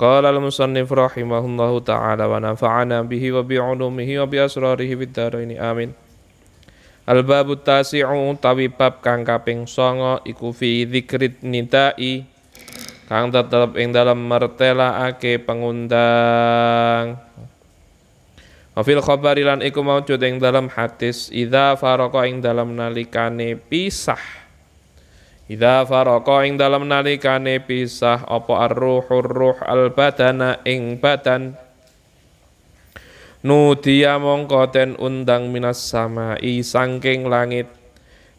Qala al-musannif rahimahullahu ta'ala wa nafa'ana bihi wa bi'ulumihi wa bi'asrarihi bidharaini amin. Al-babu tasi'u tawi bab kang kaping 9 iku fi dzikrit nidai kang tetep ing dalem martelakake pengundang. Wa fil khabari iku maujud ing dalam hadis idza faraqa ing dalam nalikane pisah Idza faraka ing dalam nalikane pisah apa ar-ruhur ruh al-badana ing badan? Nudia mongko den undang minas samai sangking langit.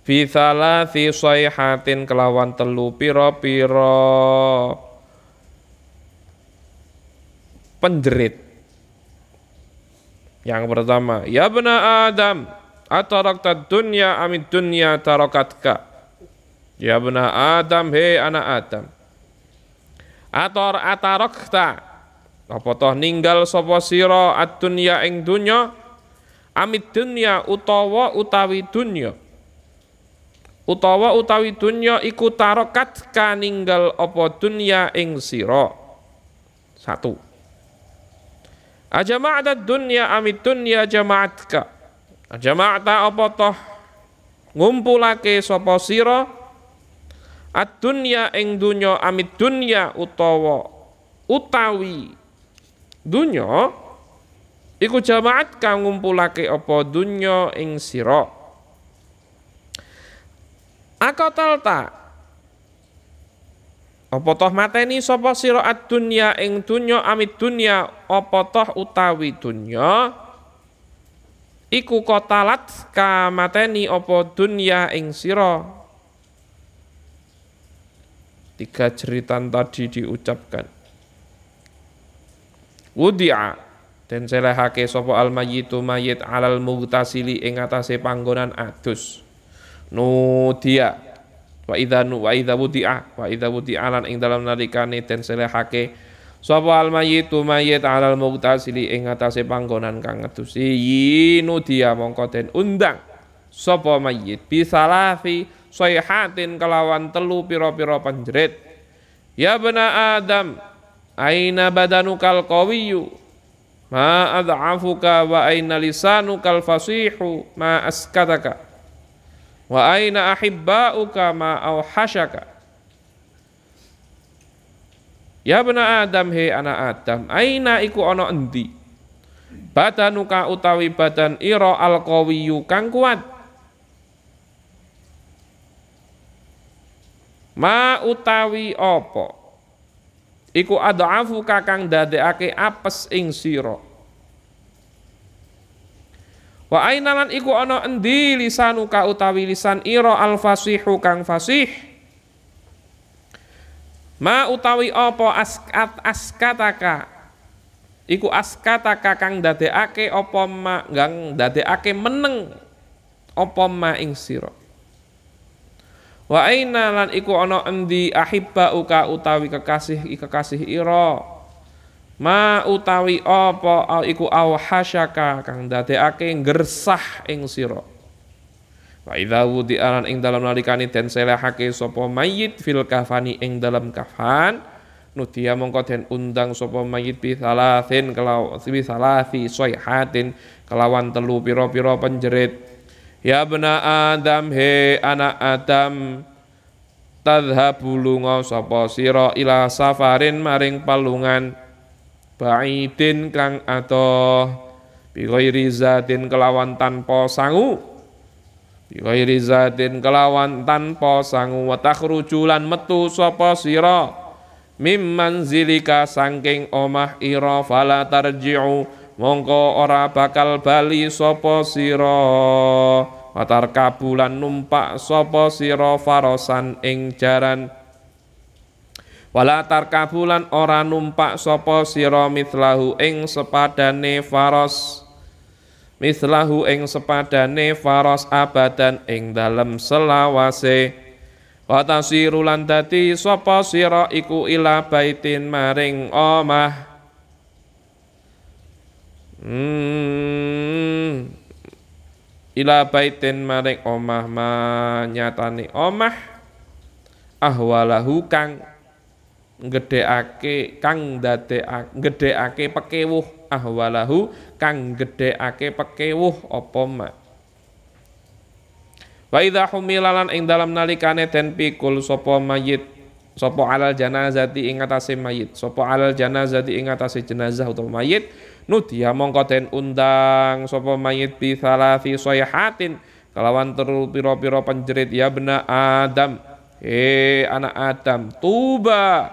Fi thalathi sayhatin kelawan telu pira-pira. Penjerit. Yang pertama ya bena Adam atarakta dunya amit dunya tarakatka Ya bena Adam, he anak Adam. Ator atarokta. Apa toh ninggal sapa sira ad-dunya ing dunya amit dunya utawa utawi dunya. Utawa utawi dunya iku tarokat ka ninggal apa dunya ing sira. Satu. Ajama'ata dunya amit dunya jama'atka. Ajama'ata apa toh ngumpulake sapa sira Ad-dunya ing dunya amit dunya utawa utawi dunya iku jamaat kang ngumpulake apa dunya ing sira. Akotalta apa toh mateni sapa sira ad-dunya ing dunya amit dunya apa toh utawi dunya? Iku kotalat ka mateni apa dunya ing sira tiga cerita tadi diucapkan. Wudi'a dan selehake sapa al mayyitu mayit alal mugtasili ing atase panggonan adus. Nudia wa idza nu wa idza wudi'a wa idza wudi'a lan ing dalam nalikane den selehake sapa al mayyitu mayit alal mugtasili ing atase panggonan kang ngedusi nudia mongko den undang sapa mayit. Bisalafi sayhatin kelawan telu pira-pira panjerit. Ya bena adam aina badanukal qawiyyu ma ad'afuka wa aina lisanukal fasihu? Ma askataka? Wa aina ahibbauka? Ma auhashaka Ya bena Adam he anak Adam aina iku ana endi? Badanuka utawi badan ira alqawiyyu kang kuat Ma utawi apa? Iku adhafu kakang dadekake apes ing sira. Wa ainalan iku ana endi lisanuka utawi lisan ira al fasihu kang fasih? Ma utawi apa askat askataka? Iku askataka kang dadekake apa ma kang dadekake meneng apa ma ing sira Wa aina lan iku ana endi ahibba uka utawi kekasih kekasih ira. Ma utawi apa iku awhasyaka kang dadekake gersah ing sira. Wa idza wudi'alan ing dalam nalikane den selehake sapa mayit fil kafani ing dalam kafan nutia mongko den undang sapa mayit bi salasin kelaw bi salasi sayhatin kelawan telu pira-pira penjerit Ya bena Adam he anak Adam tadhabu lunga sapa sira ila safarin maring palungan baidin kang atoh bi ghairi zatin kelawan tanpa sangu. Bi ghairi zatin kelawan tanpa sangu. Wa takhruju lan metu sapa sira. Mimman zilika sangking omah ira fala tarji'u. Mongko ora bakal bali sapa sira watar kabulan numpak sapa sira farosan ing jaran. Wala tarkabulan ora numpak sapa sira mitlahu ing sepadane faros. Mislahu ing sepadane faros abadan ing dalem selawase. Wa tasiru lan dadi sapa sira iku ila baitin maring omah. Hmm. Ila baitin maring omah manyatani omah ahwalahu kang gedheake kang dadekake gedheake pekewuh ahwalahu kang gedheake pekewuh apa ma Wa idza humilalan ing dalam nalikane den pikul sapa mayit? Sapa alal janazati ing atase mayit? Sapa alal janazati ing atase jenazah utawa mayit nudia mongko den undang sapa mayit bi salasi sayhatin kelawan teru pira-pira penjerit ya bena Adam. He anak Adam tuba.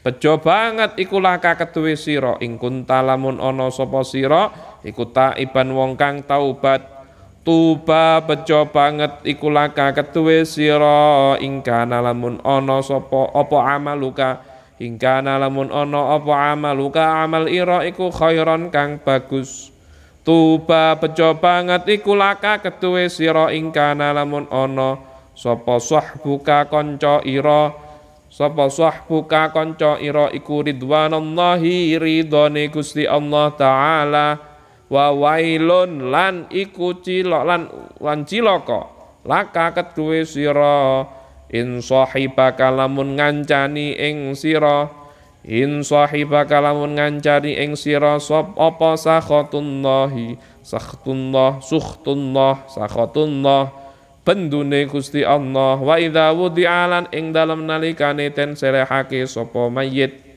Bejo banget iku laka keduwe sira. Ing kuntalamun ana sapa sira iku taiban wong kang taubat. Tuba bejo banget iku laka keduwe sira. Ing kana lamun ana sapa apa amaluka ing kana lamun ana apa amaluka amal ira iku khairon kang bagus. Tuba bejo banget iku laka ketuwe sira ing kana lamun sapa sahbuka kanca ira sapa sahbuka kanca ira iku ridwanallahi Gusti Allah taala. Wa wailun lan iku cilok lan cilaka laka ketuwe sira in sahibaka lamun ngancani ing sira. In sahibaka lamun ngancari ing sira sop apa sakhatullahi sakhtullah sukhtullah sakhatullah bendune Gusti Allah wa idza wudi'alan ing dalem nalikane ten selehake sapa mayit.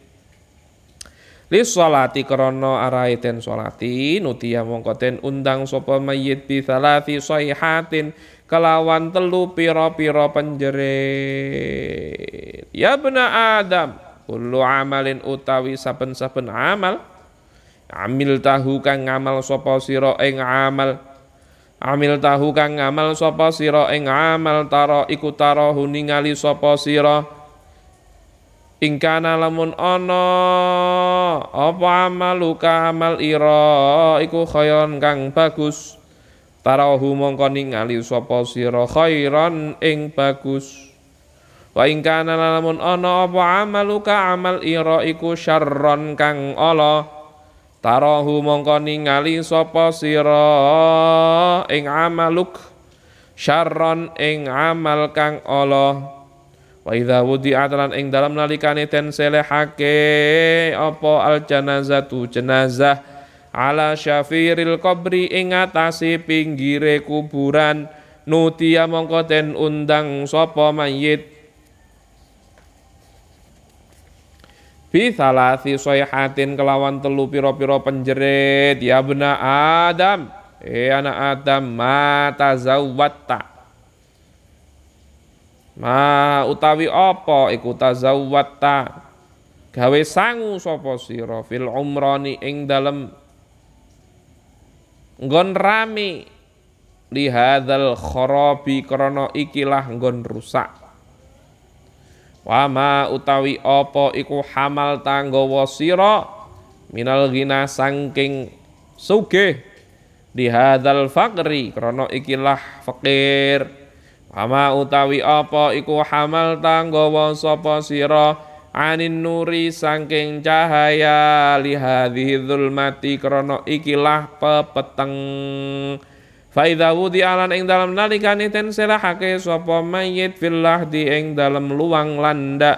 Li sholati krana arahe ten sholati nutia mongko ten undang sapa mayit bi salati sayhatin kelawan telu pira-pira penjerit. Ya bena Adam kullu amalin utawi saben-saben amal. Amil tahu kang ngamal sapa sira ing amal. Amil tahu kang ngamal sapa sira ing amal tara iku tara ningali sapa sira. Ing kana lamun ana apa amaluka amal ira iku khairan kang bagus tarahu mongko ningali sapa sira khairan ing bagus. Wa ing kana lamun ana apa amaluka amal ira iku syarron kang ala. Tarahu mongko ningali sapa sira ing amaluk syarron ing amal kang ala. Wa idza wudi'at lan ing dalam nalikane ten selehake apa al janazatu jenazah ala syafiril qabri ing atase pinggire kuburan. Nutia mongko ten undang sapa mayit. Bi salasi sayhatin kelawan telu pira-pira penjerit. Ya bena Adam. Eh anak Adam mata zawwatta ma utawi apa iku tazawwatta? Gawe sangu sapa sira fil umrani ing dalem nggon rame li hadzal kharabi krana ikilah nggon rusak. Wama utawi apa iku hamal tanggawa sira minal ghina sangking sugih. Di hadzal faqri krana ikilah fakir. Wama utawi apa iku hamal tanggawa sapa sira anin nuri sangking cahaya li hadhihi dzulmati krana ikilah pepeteng Faidha wudi alan ing dalam nalikane ten selahake sapa mayit fillah di ing dalam luang landa.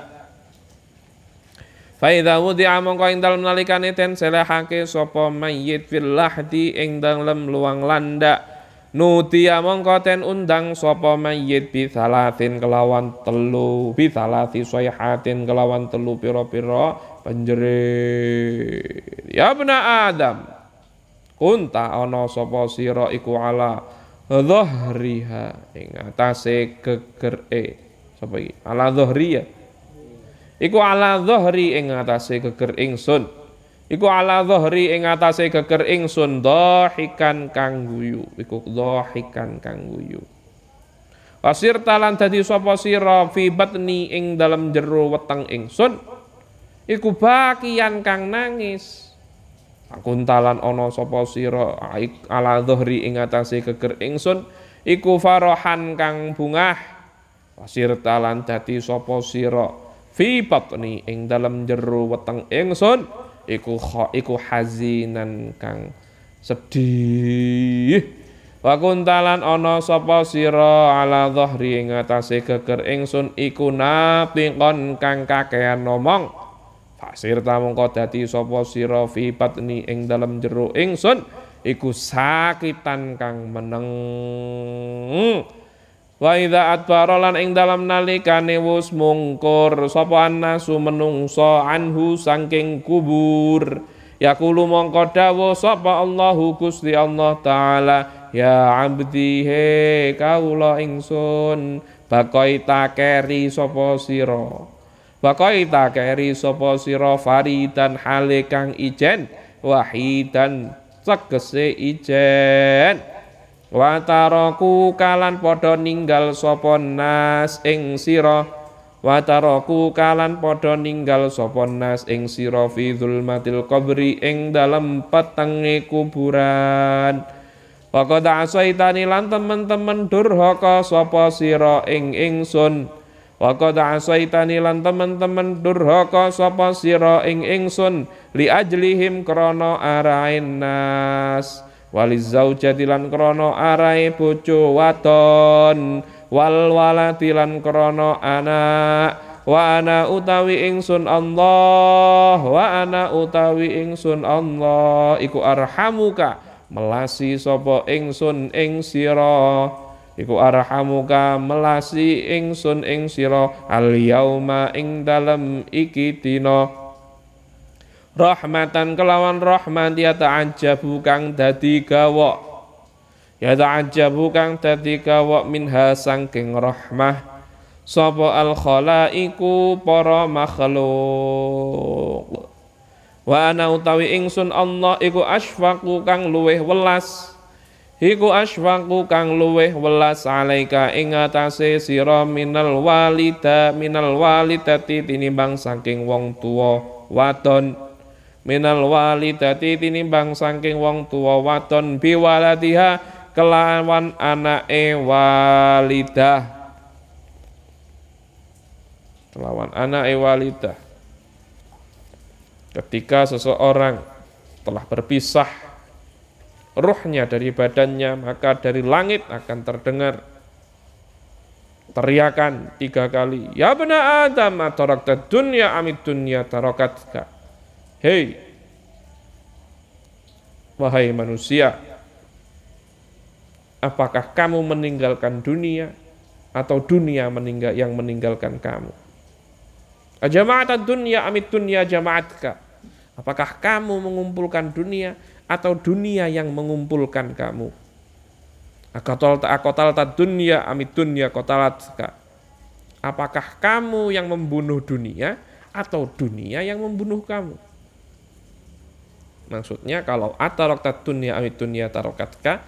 Faidha wudi ing dalam nalikane ten selahake sapa mayit fillah di ing dalam luang landa. Nuti amangka ten undang sapa mayit bi salatin kelawan telu bi salati sayhatin kelawan telu pira-pira penjerit. Ya bena Adam kunta ana sapa sira iku ala dhahriha ing atase gegere sapa iki? Ala dhahriya iku ala dhahri ing atase geger ingsun iku ala dhahri ing atase geger ingsun dhahikan kang guyu. Iku dhahikan kang guyu. Pasir talan dadi sapa sira fi batni ing dalem jero weteng ingsun iku bakian kang nangis. Kuntalan ana sapa sira ala dhuhri ing atase geger ingsun iku farahan kang bungah. Wasir talan dadi sapa sira fi batni ing dalem jero weteng ingsun iku iku hazinan kang sedih Wa kuntalan ana sapa sira ala dhahri ing atase geger ingsun iku napiqon kang kakean ngomong. Fasir ta mongko dadi sapa sira fi patni ing dalem jero ingsun iku sakitan kang meneng. Wa idza adbara lan ing dalam nalikane wus mungkur sapa annasu menungso anhu saking kubur. Yakulu mongko dawuh sapa Allahu Gusti Allah taala? Ya abdi he kaula ingsun bakoi takeri sapa sira? Bakoi takeri sapa sira faridan hale kang ijen wahidan tegese ijen Wataraku kalan padha ninggal sapa nas ing sira Wataraku kalan padha ninggal sapa nas ing sira fi zulmatil qabri ing dalem petenge kuburan. Faqad asaitani lan temen-temen durhaka sapa sira ing ingsun. Waqad asaitani lan temen-temen durhaka sapa sira ing ingsun li ajlihim krana arain nas. Walizaujati lan krana arae bojo wadon. Wal walati lan krana anak wa ana utawi ingsun Allah. Wa ana utawi ingsun Allah. Iku arhamuka melasi sapa ingsun ing sira. Iku arhamuka melasi ingsun ing sira. Al yauma ing dalem iki dina rahmatan kelawan rahmat ya ta'ajjabu kang dadi gawok. Ya ta'ajjabu kang dadi kawak minha sangking rahmah. Sapa al khalaiku para makhluk. Wa ana utawi ingsun Allah iku asfaqu kang luweh welas. Iku asfaqu kang luweh welas alaika ing atase sira minal walida minal walidati tinimbang saking wong tuwa wadon minal walidati tinimbang saking wong tuwa wadon biwaladiha kelawan anake walidah. Kelawan anake walidah. Ketika seseorang telah berpisah ruhnya dari badannya maka dari langit akan terdengar teriakan tiga kali ya benar adam atarakta dunya amit dunya tarokatka hei wahai manusia apakah kamu meninggalkan dunia atau dunia meninggal yang meninggalkan kamu? Ajama'at dunia amit dunia jama'atka. Apakah kamu mengumpulkan dunia atau dunia yang mengumpulkan kamu? Akotal akotal dunia amit dunia kotalatka. Apakah kamu yang membunuh dunia atau dunia yang membunuh kamu? Maksudnya kalau ataroktat dunia amit dunia tarokatka,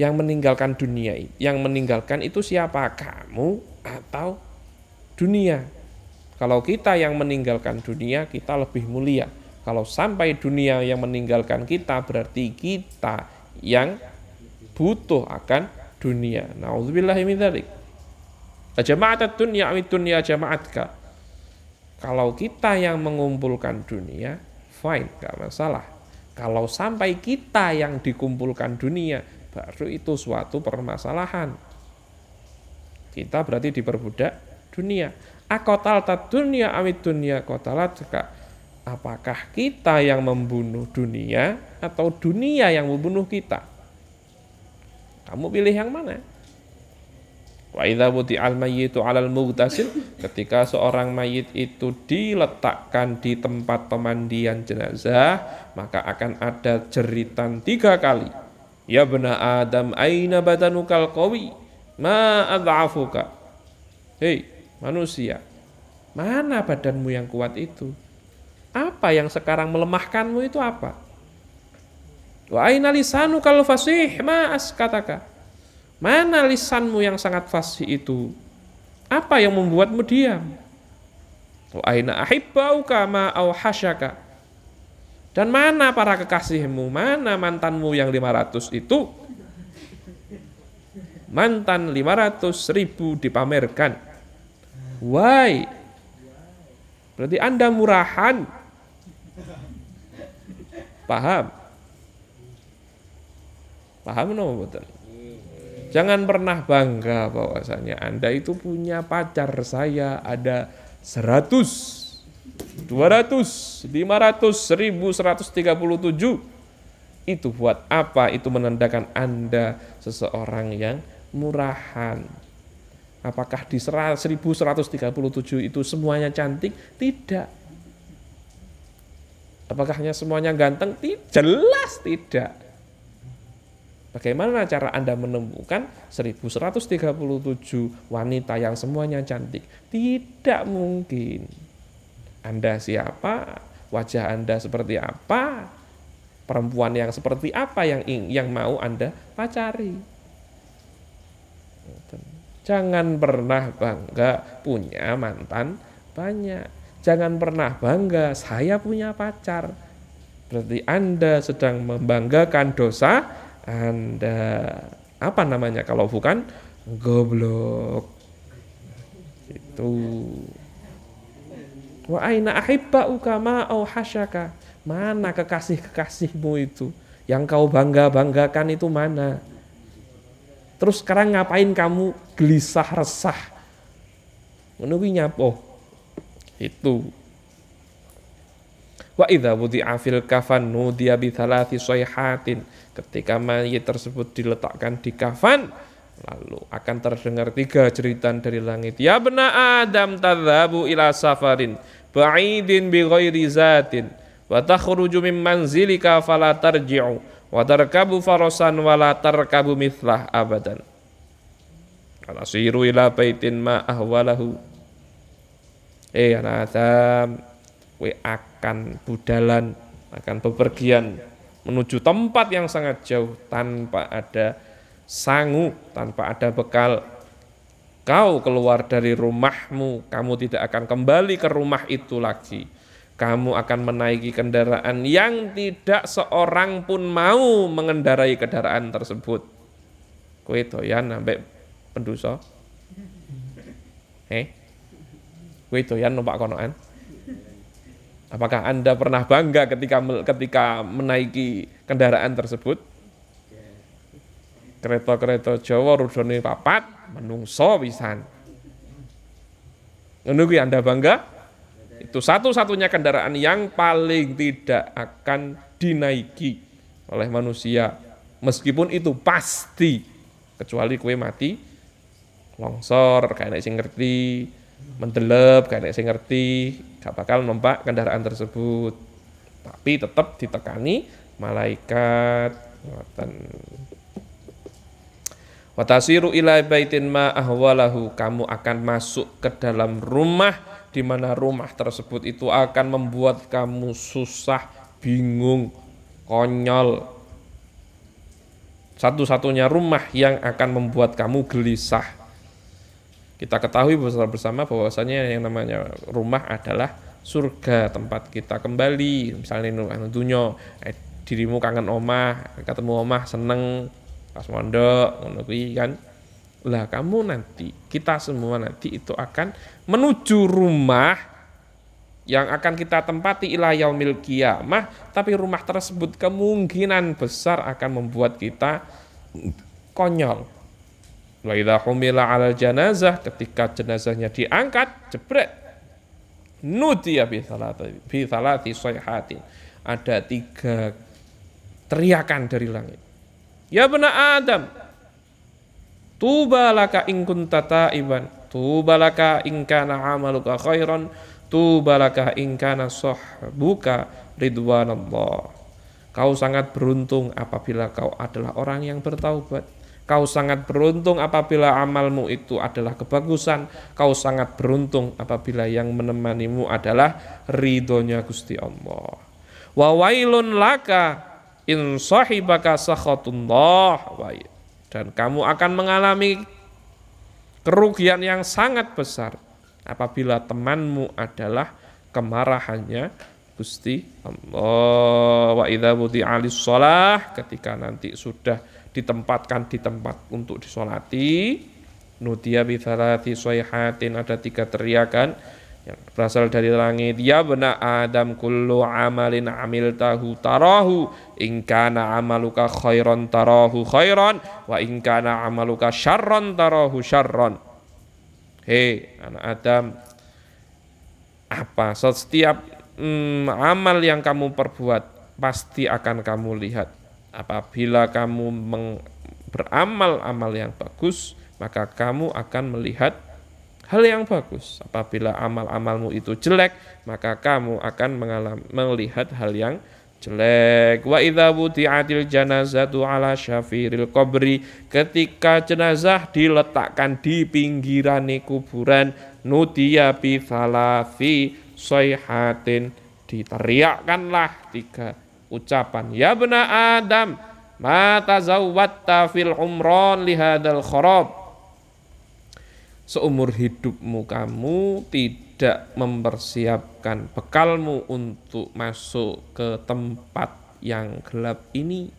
yang meninggalkan dunia yang meninggalkan itu siapa? Kamu atau dunia? Kalau kita yang meninggalkan dunia kita lebih mulia. Kalau sampai dunia yang meninggalkan kita berarti kita yang butuh akan dunia. Naudzubillahi min dzalik. Jama'at dunia amit dunia jama'atka kalau kita yang mengumpulkan dunia fine gak masalah kalau sampai kita yang dikumpulkan dunia baru itu suatu permasalahan. Kita berarti diperbudak dunia. Akotal tat dunia amit dunia kotalat Apakah kita yang membunuh dunia atau dunia yang membunuh kita? Kamu pilih yang mana? Wa idza al mayyitu 'alal mughtasil ketika seorang mayit itu diletakkan di tempat pemandian jenazah maka akan ada jeritan tiga kali Ya bena Adam, aina badanukal qawi? Ma ad'afuka? Hei, manusia, mana badanmu yang kuat itu? Apa yang sekarang melemahkanmu itu apa? Wa aina lisanukal fasih? Ma askataka? Mana lisanmu yang sangat fasih itu? Apa yang membuatmu diam? Wa aina ahibbauka ma auhashaka? Dan mana para kekasihmu? Mana mantanmu yang 500 itu? Mantan 500 ribu dipamerkan. Why? Berarti Anda murahan. Paham? Paham no betul? Jangan pernah bangga bahwasanya Anda itu punya pacar saya ada 100, 200, 500, 1137. Itu buat apa? Itu menandakan Anda seseorang yang murahan. Apakah di 1137 itu semuanya cantik? Tidak. Apakah hanya semuanya ganteng? Jelas tidak. Bagaimana cara Anda menemukan 1137 wanita yang semuanya cantik? Tidak mungkin. Anda siapa? Wajah Anda seperti apa? Perempuan yang seperti apa yang yang mau Anda pacari? Jangan pernah bangga punya mantan banyak. Jangan pernah bangga saya punya pacar. Berarti Anda sedang membanggakan dosa anda apa namanya kalau bukan goblok. Itu. Wa aina ahibba'uka ma hasyaka. Mana kekasih-kekasihmu itu? Yang kau bangga-banggakan itu mana? Terus sekarang ngapain kamu gelisah resah? Menunggu nyapo. Itu. Wa idza wudi'a fil kafan nudiya bi thalathi sayhatin Ketika mayit tersebut diletakkan di kafan, lalu akan terdengar tiga jeritan dari langit. Ya bena Adam tadhabu ila safarin ba'idin bi ghairi zatin wa takhruju min manzilika fala tarji'u wa tarkabu farasan wa la tarkabu mithlah abadan. Alasiru ila baitin ma ahwalahu. Eh anak Adam, we akan budalan, akan bepergian menuju tempat yang sangat jauh tanpa ada sangu, tanpa ada bekal. Kau keluar dari rumahmu, kamu tidak akan kembali ke rumah itu lagi. Kamu akan menaiki kendaraan yang tidak seorang pun mau mengendarai kendaraan tersebut. Kue doyan sampai penduso? Eh? Kue doyan numpak konoan? Apakah Anda pernah bangga ketika ketika menaiki kendaraan tersebut? Kereta-kereta Jawa rudone papat menungso pisan. Menunggu Anda bangga? Itu satu-satunya kendaraan yang paling tidak akan dinaiki oleh manusia. Meskipun itu pasti kecuali kue mati longsor kayak sing ngerti mendelep kayak sing ngerti gak bakal numpak kendaraan tersebut. Tapi tetap ditekani malaikat. Ngoten. Watasiru ila baitin ma ahwalahu. Kamu akan masuk ke dalam rumah di mana rumah tersebut itu akan membuat kamu susah, bingung, konyol. Satu-satunya rumah yang akan membuat kamu gelisah kita ketahui bersama bahwasanya yang namanya rumah adalah surga tempat kita kembali. Misalnya anu dunya eh, dirimu kangen omah ketemu omah seneng pas mondok ngono kan. Lah kamu nanti kita semua nanti itu akan menuju rumah yang akan kita tempati ila yaumil kiamah tapi rumah tersebut kemungkinan besar akan membuat kita konyol Wa humila 'alal janazah ketika jenazahnya diangkat jebret nudiya bi salati bi salati sayhatin. Ada tiga teriakan dari langit. Ya bena Adam, tuba laka in kunta ta'iban, tuba in kana 'amaluka khairan, tuba laka in kana sahbuka ridwanallah. Kau sangat beruntung apabila kau adalah orang yang bertaubat Kau sangat beruntung apabila amalmu itu adalah kebagusan. Kau sangat beruntung apabila yang menemanimu adalah ridhonya Gusti Allah. Wa wailun laka in sahibaka sakhatullah. Dan kamu akan mengalami kerugian yang sangat besar apabila temanmu adalah kemarahannya Gusti Allah. Wa idza alis shalah ketika nanti sudah ditempatkan di tempat untuk disolati. Nudia bi thalathi sayhatin ada tiga teriakan yang berasal dari langit. Ya bena adam kullu amalin amil tahu tarahu. In kana amaluka khairan tarahu khairan wa in kana amaluka syarran tarahu syarran. Hei anak adam apa? Setiap mm, amal yang kamu perbuat pasti akan kamu lihat apabila kamu beramal amal yang bagus maka kamu akan melihat hal yang bagus. Apabila amal-amalmu itu jelek, maka kamu akan mengalami, melihat hal yang jelek. Wa idza wudi'atil janazatu ala syafiril qabri, ketika jenazah diletakkan di pinggiran kuburan, nudiya bi thalathi sayhatin, diteriakkanlah tiga ucapan. Ya bena Adam, ma tazawwatta fil umron lihadal kharab seumur hidupmu kamu tidak mempersiapkan bekalmu untuk masuk ke tempat yang gelap ini.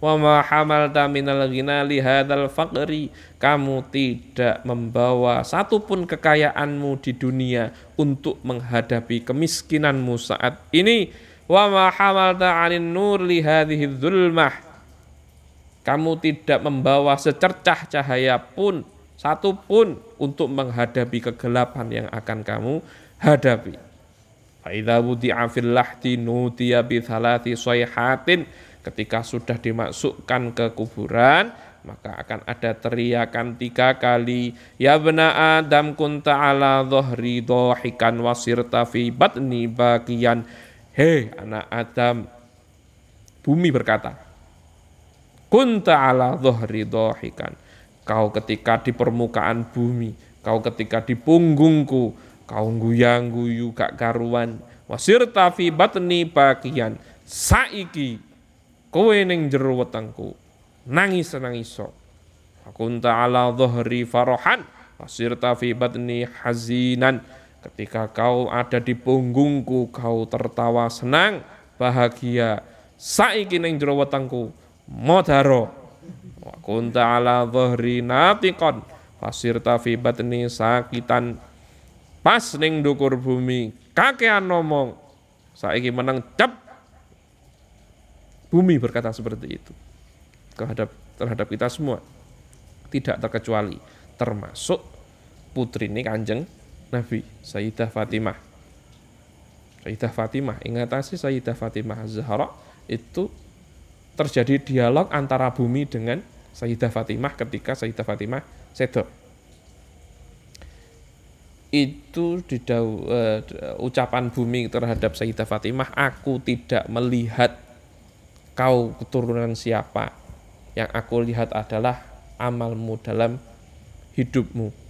Wa ma hamalta minal ghina li hadzal faqri. Kamu tidak membawa satupun kekayaanmu di dunia untuk menghadapi kemiskinanmu saat ini wa ma hamalta 'anin nur li hadhihi dzulmah kamu tidak membawa secercah cahaya pun satu pun untuk menghadapi kegelapan yang akan kamu hadapi. Faidha wudi'a fil lahdi nudiya bi thalati sayhatin. Ketika sudah dimasukkan ke kuburan maka akan ada teriakan tiga kali. Ya bena adam kunta ala dhahri dhahikan wasirta fi batni bagian hei anak adam bumi berkata kunta ala dhahri dhahikan Kau ketika di permukaan bumi, kau ketika di punggungku, kau guyang guyu gak karuan. Wasir tafi batni bagian saiki kowe ning jero wetengku nangis nangiso. Akunta ala dhahri farahan wasir tafi batni hazinan. Ketika kau ada di punggungku, kau tertawa senang, bahagia. Saiki ning jero wetengku modaro. Wa kunta ala dhahri natiqan fasirta fi batni sakitan. Pas ning dukur bumi kakean ngomong saiki menang cep bumi berkata seperti itu. Terhadap terhadap kita semua. Tidak terkecuali termasuk putri ini kanjeng Nabi Sayyidah Fatimah Sayyidah Fatimah ingat sih Sayyidah Fatimah Zahra itu terjadi dialog antara bumi dengan Sayyidah Fatimah ketika Sayyidah Fatimah sedok. Itu di uh, ucapan bumi terhadap Sayyidah Fatimah, aku tidak melihat kau keturunan siapa. Yang aku lihat adalah amalmu dalam hidupmu.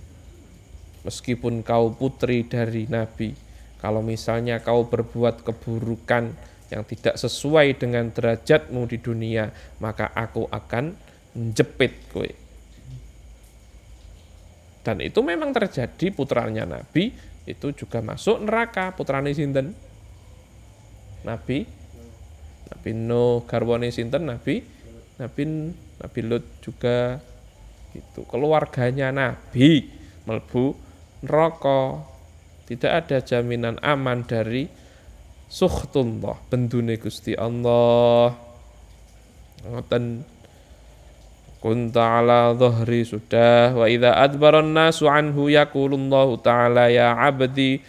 Meskipun kau putri dari Nabi, kalau misalnya kau berbuat keburukan, yang tidak sesuai dengan derajatmu di dunia, maka aku akan jepit kowe. Dan itu memang terjadi putranya Nabi itu juga masuk neraka. Putrane sinten? Nabi? Nabi Nuh. Garwane sinten? Nabi? Nabi Nabi Lut juga itu keluarganya Nabi melbu neraka. Tidak ada jaminan aman dari sukhtullah bendune Gusti Allah. Ngoten. Kunta ala dhahri sudah wa idza adbaran nasu anhu yaqulullahu ta'ala ya abdi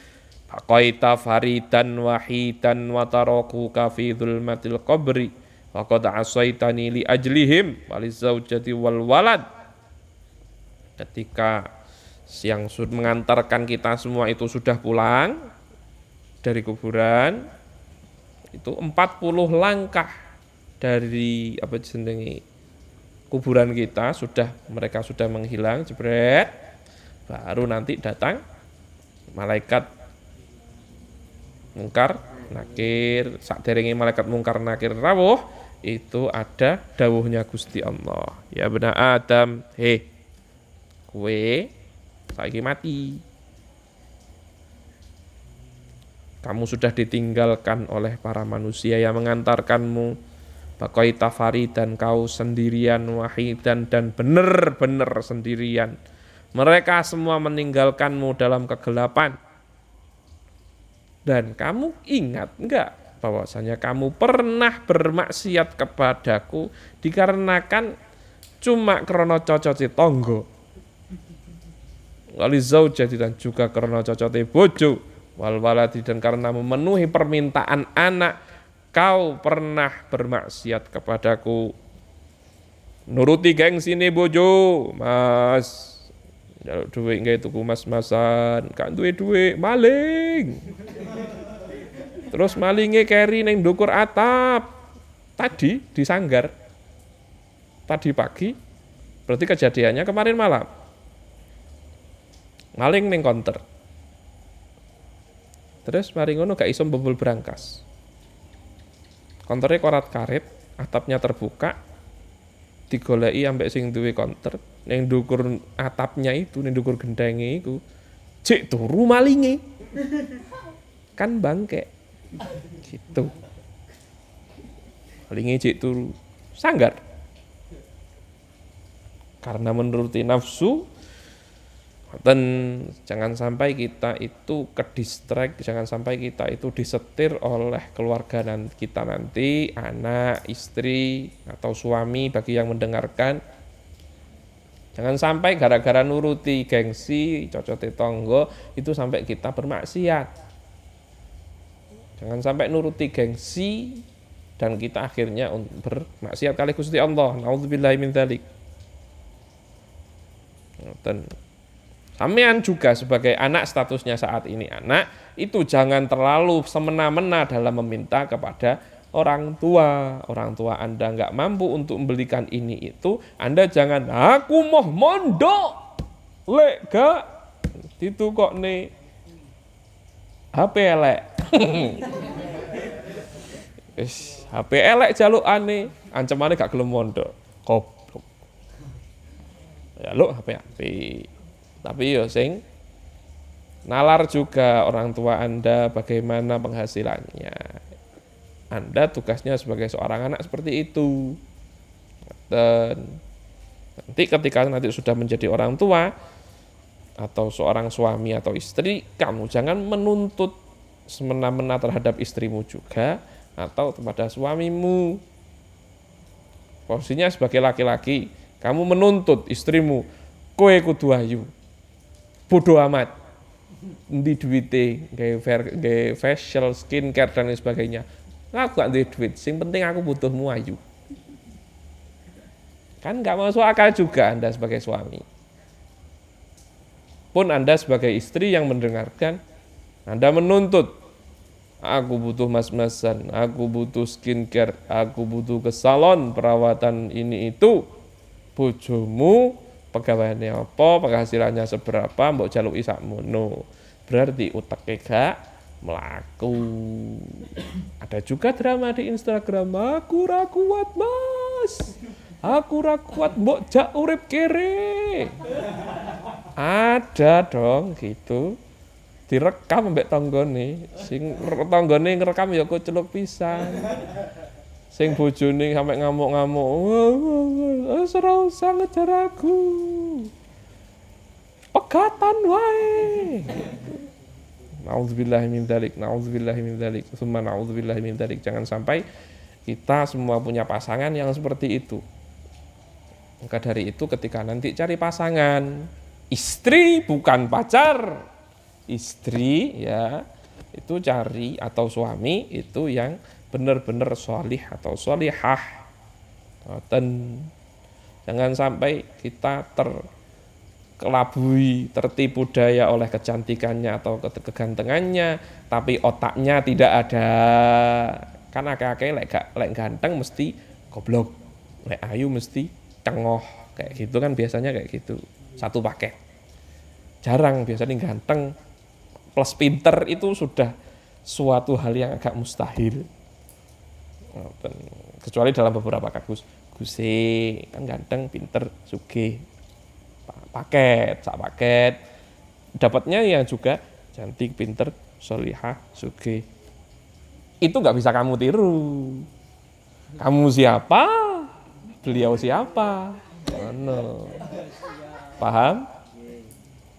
faqaita faridan wahidan wa tarakuka fi dhulmatil qabri wa qad asaitani li ajlihim walizawjati wal walad. Ketika yang mengantarkan kita semua itu sudah pulang dari kuburan itu 40 langkah dari apa jenenge kuburan kita sudah mereka sudah menghilang jebret. Baru nanti datang malaikat mungkar nakir saat derenge malaikat mungkar nakir rawuh itu ada dawuhnya Gusti Allah. Ya benar Adam he kue lagi mati Kamu sudah ditinggalkan oleh para manusia yang mengantarkanmu. Bakoi tafari dan kau sendirian wahidan dan benar-benar sendirian. Mereka semua meninggalkanmu dalam kegelapan. Dan kamu ingat enggak bahwasanya kamu pernah bermaksiat kepadaku dikarenakan cuma krono cocote tonggo. Wali zaujati dan juga krono cocote bojo wal waladi dan karena memenuhi permintaan anak kau pernah bermaksiat kepadaku. Nuruti geng sini bojo mas. Jaluk duit nggak tuku mas-masan kan duit duit maling. Terus malingnya carry neng dukur atap. Tadi di sanggar tadi pagi. Berarti kejadiannya kemarin malam maling neng counter terus mari ngono gak iso bobol berangkas. Konternya korat karet atapnya terbuka digoleki ambek sing duwe konter ning dukur atapnya itu ning dukur gendenge iku cek turu malinge. Kan bangke gitu. Malinge cek turu. Sanggar. Karena menuruti nafsu dan jangan sampai kita itu ke jangan sampai kita itu disetir oleh keluarga dan kita nanti, anak, istri, atau suami bagi yang mendengarkan. Jangan sampai gara-gara nuruti gengsi, cocote tonggo, itu sampai kita bermaksiat. Jangan sampai nuruti gengsi dan kita akhirnya bermaksiat kali Gusti Allah. Nauzubillahi min dzalik. Sampean juga sebagai anak statusnya saat ini anak, itu jangan terlalu semena-mena dalam meminta kepada orang tua. Orang tua Anda nggak mampu untuk membelikan ini itu, Anda jangan aku mau mondok. Lek gak itu kok nih HP elek. Wis, HP elek jaluk aneh, ancamane gak gelem mondok. Goblok. Ya lo HP HP. Tapi yo sing nalar juga orang tua Anda bagaimana penghasilannya. Anda tugasnya sebagai seorang anak seperti itu. Dan nanti ketika nanti sudah menjadi orang tua atau seorang suami atau istri, kamu jangan menuntut semena-mena terhadap istrimu juga atau kepada suamimu. Posisinya sebagai laki-laki, kamu menuntut istrimu, kowe kudu ayu bodoh amat. Di duite kayak facial skincare dan lain sebagainya. Aku gak duit sing penting aku butuh ayu. Kan nggak masuk akal juga anda sebagai suami. Pun anda sebagai istri yang mendengarkan anda menuntut aku butuh mas-masan aku butuh skincare aku butuh ke salon perawatan ini itu. Bojomu pegawainya apa, penghasilannya seberapa, mbok isak mono. Berarti utek gak melaku. Ada juga drama di Instagram, aku ra kuat mas. Aku ra kuat mbok jak urip kere. Ada dong gitu. Direkam mbek tanggane, sing tanggane ngerekam ya kok celuk pisan sing bojone sampe ngamuk-ngamuk wis ora usah ngejar aku pegatan wae Nauzubillah min dzalik, nauzubillah min dzalik, summa nauzubillah min dzalik. Jangan sampai kita semua punya pasangan yang seperti itu. Maka dari itu ketika nanti cari pasangan, istri bukan pacar. Istri ya, itu cari atau suami itu yang benar-benar solih atau solihah dan jangan sampai kita terkelabui tertipu daya oleh kecantikannya atau kegantengannya tapi otaknya tidak ada. Kan akeh-akeh lek lek ganteng mesti goblok lek ayu mesti cengoh kayak gitu kan biasanya kayak gitu. Satu paket. Jarang biasanya ganteng plus pinter itu sudah suatu hal yang agak mustahil. Kecuali dalam beberapa kasus Guse kan ganteng pinter suge paket sak paket. Dapatnya ya juga cantik pinter solihah suge itu nggak bisa kamu tiru. Kamu siapa? Beliau siapa? No. paham?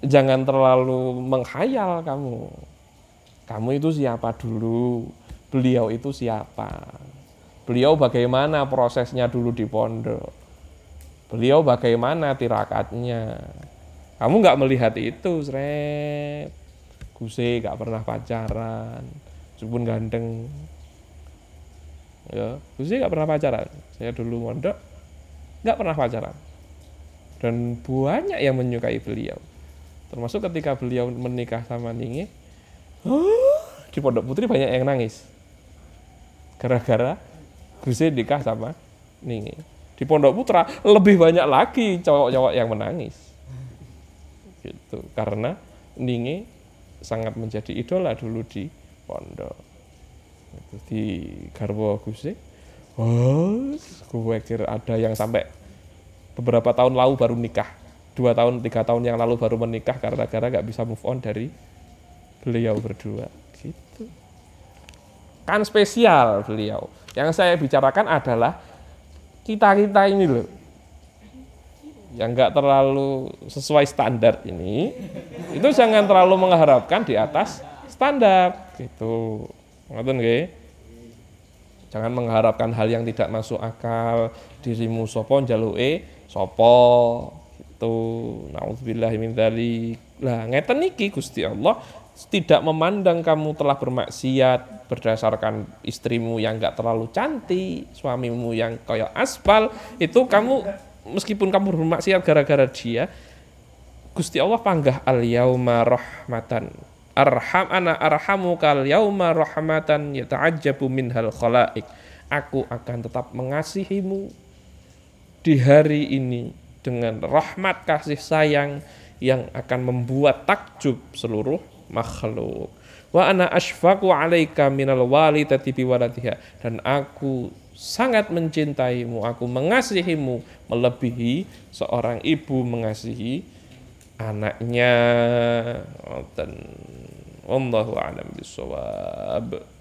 Jangan terlalu menghayal kamu. Kamu itu siapa dulu? Beliau itu siapa? Beliau bagaimana prosesnya dulu di pondok? Beliau bagaimana tirakatnya? Kamu nggak melihat itu, seret. Guse nggak pernah pacaran, meskipun ganteng. Ya, Guse nggak pernah pacaran. Saya dulu mondok nggak pernah pacaran. Dan banyak yang menyukai beliau. Termasuk ketika beliau menikah sama Ningi, di Pondok Putri banyak yang nangis. Gara-gara Guse nikah sama Ningi di Pondok Putra. Lebih banyak lagi cowok-cowok yang menangis. Gitu. Karena Ninge sangat menjadi idola dulu di pondok. Itu di Garwo Guse oh gue kira ada yang sampai beberapa tahun lalu baru nikah. Dua tahun tiga tahun yang lalu baru menikah karena gara nggak bisa move on dari beliau berdua. Gitu. Kan spesial beliau yang saya bicarakan adalah kita kita ini loh. Yang nggak terlalu sesuai standar ini itu jangan terlalu mengharapkan di atas standar gitu. Ngoten nggih? Jangan mengharapkan hal yang tidak masuk akal dirimu sopo jaluke sopo itu naudzubillah min dzalik. Lah ngeten niki Gusti Allah tidak memandang kamu telah bermaksiat berdasarkan istrimu yang gak terlalu cantik, suamimu yang kayak aspal, itu kamu meskipun kamu bermaksiat gara-gara dia, Gusti Allah panggah al yauma rahmatan. Arham ana arhamu kal yauma rahmatan yata'ajjabu minhal khalaik. Aku akan tetap mengasihimu di hari ini dengan rahmat kasih sayang yang akan membuat takjub seluruh makhluk. Wa ana asfaqu alaika minal walidati biwaladiha dan aku sangat mencintaimu, aku mengasihimu melebihi seorang ibu mengasihi anaknya. Dan wallahu a'lam bishawab.